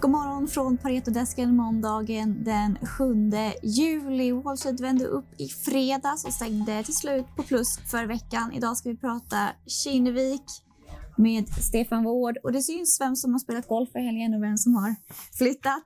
God morgon från Paretodesken måndagen den 7 juli. Wall Street vände upp i fredags och stängde till slut på plus för veckan. Idag ska vi prata Kinnevik med Stefan Wård och det syns vem som har spelat golf i helgen och vem som har flyttat.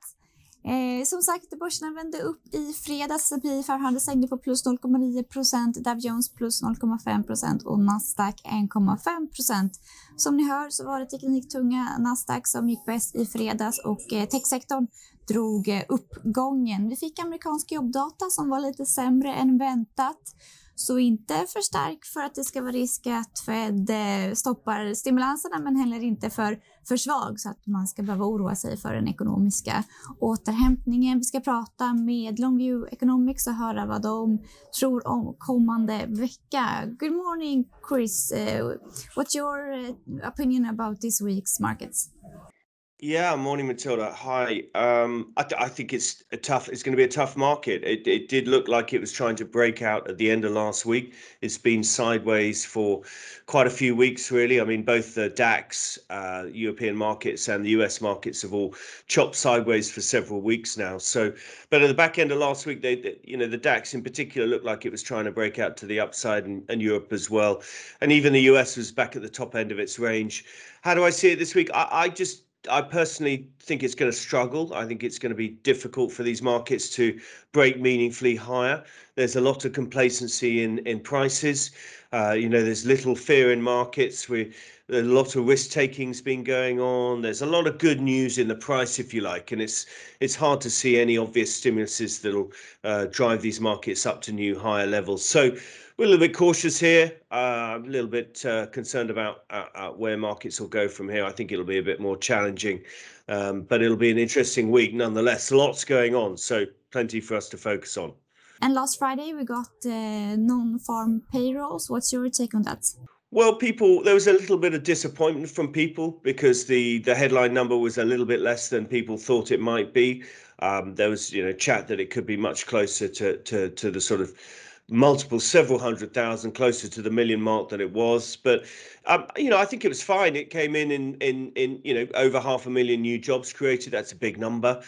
Eh, som sagt, börserna vände upp i fredags. S&P 500 stängde på plus 0,9 procent, Dow Jones plus 0,5 procent och Nasdaq 1,5 procent. Som ni hör så var det tekniktunga Nasdaq som gick bäst i fredags och eh, techsektorn drog eh, uppgången. Vi fick amerikansk jobbdata som var lite sämre än väntat. Så inte för stark för att det ska vara risk att Fed eh, stoppar stimulanserna men heller inte för, för svag så att man ska behöva oroa sig för den ekonomiska återhämtningen. Vi ska prata med Longview Economics och höra vad de tror om kommande vecka. Good morning Chris. Uh, what's your eh, opinion about this week's markets? Yeah, morning, Matilda. Hi. Um, I, I, think it's a tough. It's going to be a tough market. It, it did look like it was trying to break out at the end of last week. It's been sideways for quite a few weeks, really. I mean, both the DAX, uh, European markets, and the US markets have all chopped sideways for several weeks now. So, but at the back end of last week, they, they you know, the DAX in particular looked like it was trying to break out to the upside, and, and Europe as well, and even the US was back at the top end of its range. How do I see it this week? I, I just I personally think it's going to struggle. I think it's going to be difficult for these markets to break meaningfully higher. There's a lot of complacency in in prices. Uh, you know, there's little fear in markets. We a lot of risk taking's been going on. There's a lot of good news in the price, if you like, and it's it's hard to see any obvious stimuluses that'll uh, drive these markets up to new higher levels. So we're a little bit cautious here. Uh, a little bit uh, concerned about uh, uh, where markets will go from here. I think it'll be a bit more challenging, um, but it'll be an interesting week nonetheless. Lots going on, so plenty for us to focus on. And last Friday we got uh, non-farm payrolls. What's your take on that? Well, people, there was a little bit of disappointment from people because the the headline number was a little bit less than people thought it might be. Um, there was, you know, chat that it could be much closer to to to the sort of multiple several hundred thousand closer to the million mark than it was. But um, you know i think it was fine. It came in in in in you know over half a million new jobs created. That's a big number.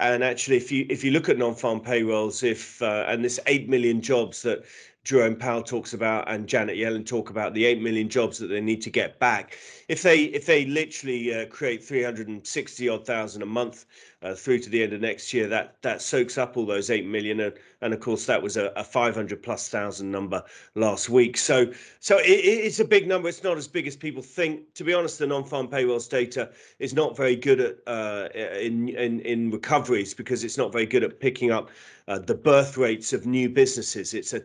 And actually if you if you look at non-farm payrolls if uh, and this 8 million jobs that Jerome Powell talks about and Janet Yellen talk about the 8 million jobs that they need to get back if they if they literally uh, create 360 odd thousand a month uh, through to the end of next year, that that soaks up all those eight million, and, and of course that was a, a 500 plus thousand number last week. So so it, it's a big number. It's not as big as people think. To be honest, the non-farm payrolls data is not very good at uh, in, in in recoveries because it's not very good at picking up uh, the birth rates of new businesses. It's a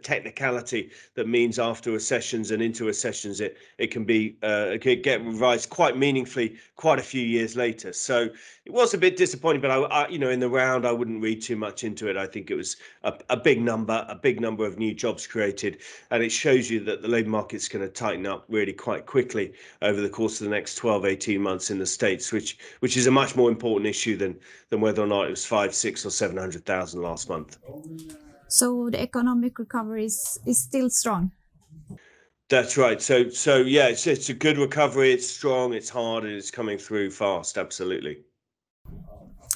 that means after recessions and into recessions, it it can be uh, it can get revised quite meaningfully quite a few years later. So it was a bit disappointing, but I, I, you know, in the round, I wouldn't read too much into it. I think it was a, a big number, a big number of new jobs created, and it shows you that the labour market's going to tighten up really quite quickly over the course of the next 12, 18 months in the states, which which is a much more important issue than than whether or not it was five, six, or seven hundred thousand last month. So the economic recovery is, is still strong. That's right. So so yeah, it's it's a good recovery. It's strong. It's hard, and it's coming through fast. Absolutely.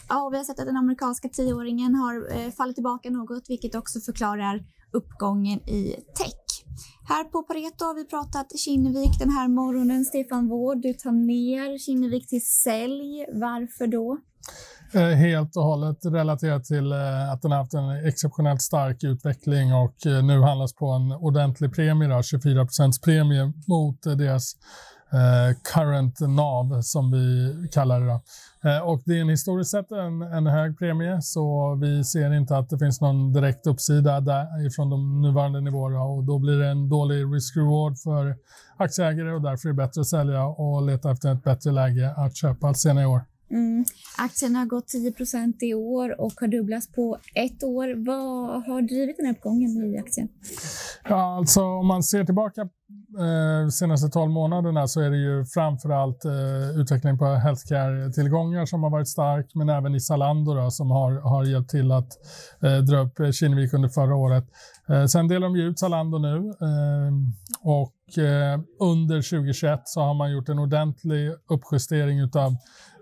Ja, vi har sett att den amerikanska tioåringen har eh, fallit tillbaka något, vilket också förklarar uppgången i tech. Här på Pareto har vi pratat Kinnevik den här morgonen. Stefan Wård, du tar ner Kinnevik till sälj. Varför då? Eh, helt och hållet relaterat till eh, att den har haft en exceptionellt stark utveckling och eh, nu handlas på en ordentlig premie, då, 24% premie mot deras current NAV som vi kallar det. Då. Och det är en historiskt sett en, en, hög premie så vi ser inte att det finns någon direkt uppsida där, ifrån de nuvarande nivåerna och då blir det en dålig risk-reward för aktieägare och därför är det bättre att sälja och leta efter ett bättre läge att köpa senare i år. Mm. Aktien har gått 10% i år och har dubblats på ett år. Vad har drivit den här uppgången i aktien? Ja, alltså, om man ser tillbaka eh, senaste 12 månaderna så är det ju framför allt eh, utvecklingen på healthcare-tillgångar som har varit stark, men även i Zalando då, som har, har hjälpt till att eh, dra upp Kinnevik under förra året. Eh, sen delar de ju ut Zalando nu eh, och eh, under 2021 så har man gjort en ordentlig uppjustering utav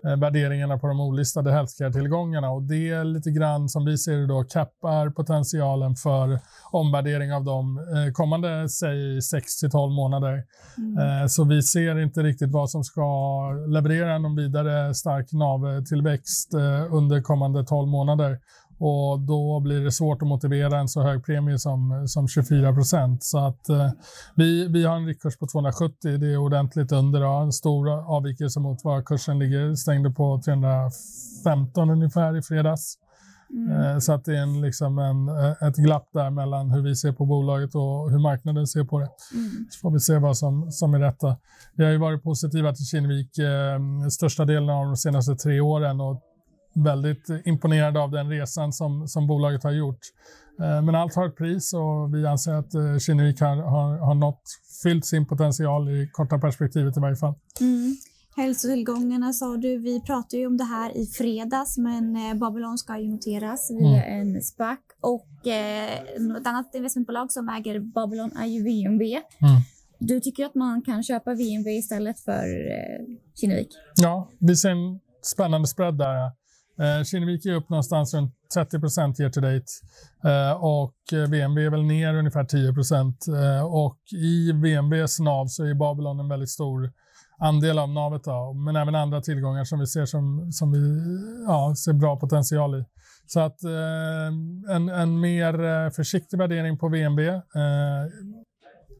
eh, värderingarna på de olistade healthcare-tillgångarna och det är lite grann som vi ser det då kappar potentialen för omvärdering av de eh, kommande, säg 6 till 12 månader. Mm. Så vi ser inte riktigt vad som ska leverera någon vidare stark NAV-tillväxt under kommande 12 månader och då blir det svårt att motivera en så hög premie som, som 24 procent. Så att eh, vi, vi har en riktkurs på 270, det är ordentligt under, då. en stor avvikelse mot vad kursen ligger, stängde på 315 ungefär i fredags. Mm. Eh, så att det är en, liksom en, eh, ett glapp där mellan hur vi ser på bolaget och hur marknaden ser på det. Mm. Så får vi se vad som, som är rätta. Vi har ju varit positiva till Kinnevik eh, största delen av de senaste tre åren och väldigt imponerade av den resan som, som bolaget har gjort. Eh, men allt har ett pris och vi anser att eh, Kinnevik har, har, har nått, fyllt sin potential i korta perspektivet i varje fall. Mm. Hälsotillgångarna sa du, vi pratade ju om det här i fredags men eh, Babylon ska ju noteras via mm. en SPAC och eh, ett annat investmentbolag som äger Babylon är ju VNV. Mm. Du tycker att man kan köpa VNV istället för eh, Kinnevik? Ja, vi ser en spännande spread där. Eh, Kinnevik är upp någonstans runt 30 procent year to date eh, och eh, VNB är väl ner ungefär 10 procent. Och i VNBs NAV så är Babylon en väldigt stor andel av navet, då, men även andra tillgångar som vi ser som, som vi ja, ser bra potential i. Så att eh, en, en mer försiktig värdering på VNB eh,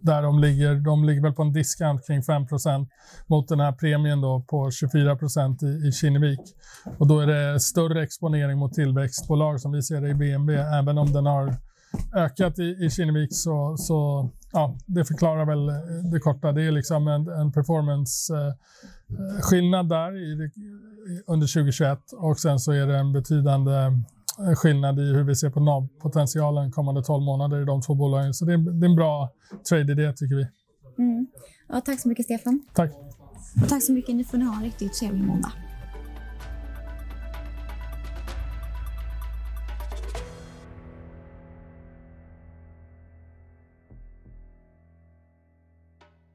där de ligger. De ligger väl på en discount kring 5% mot den här premien då på 24 i, i Kinnevik. Och då är det större exponering mot tillväxtbolag som vi ser det i BNB, även om den har ökat i, i Kinnevik så, så ja, det förklarar väl eh, det korta. Det är liksom en, en performance-skillnad eh, eh, där i, under 2021 och sen så är det en betydande skillnad i hur vi ser på NAV-potentialen kommande 12 månader i de två bolagen. Så det är, det är en bra trade-idé tycker vi. Mm. Ja, tack så mycket Stefan. Tack. Och tack så mycket. Nu får ni ha en riktigt trevlig måndag.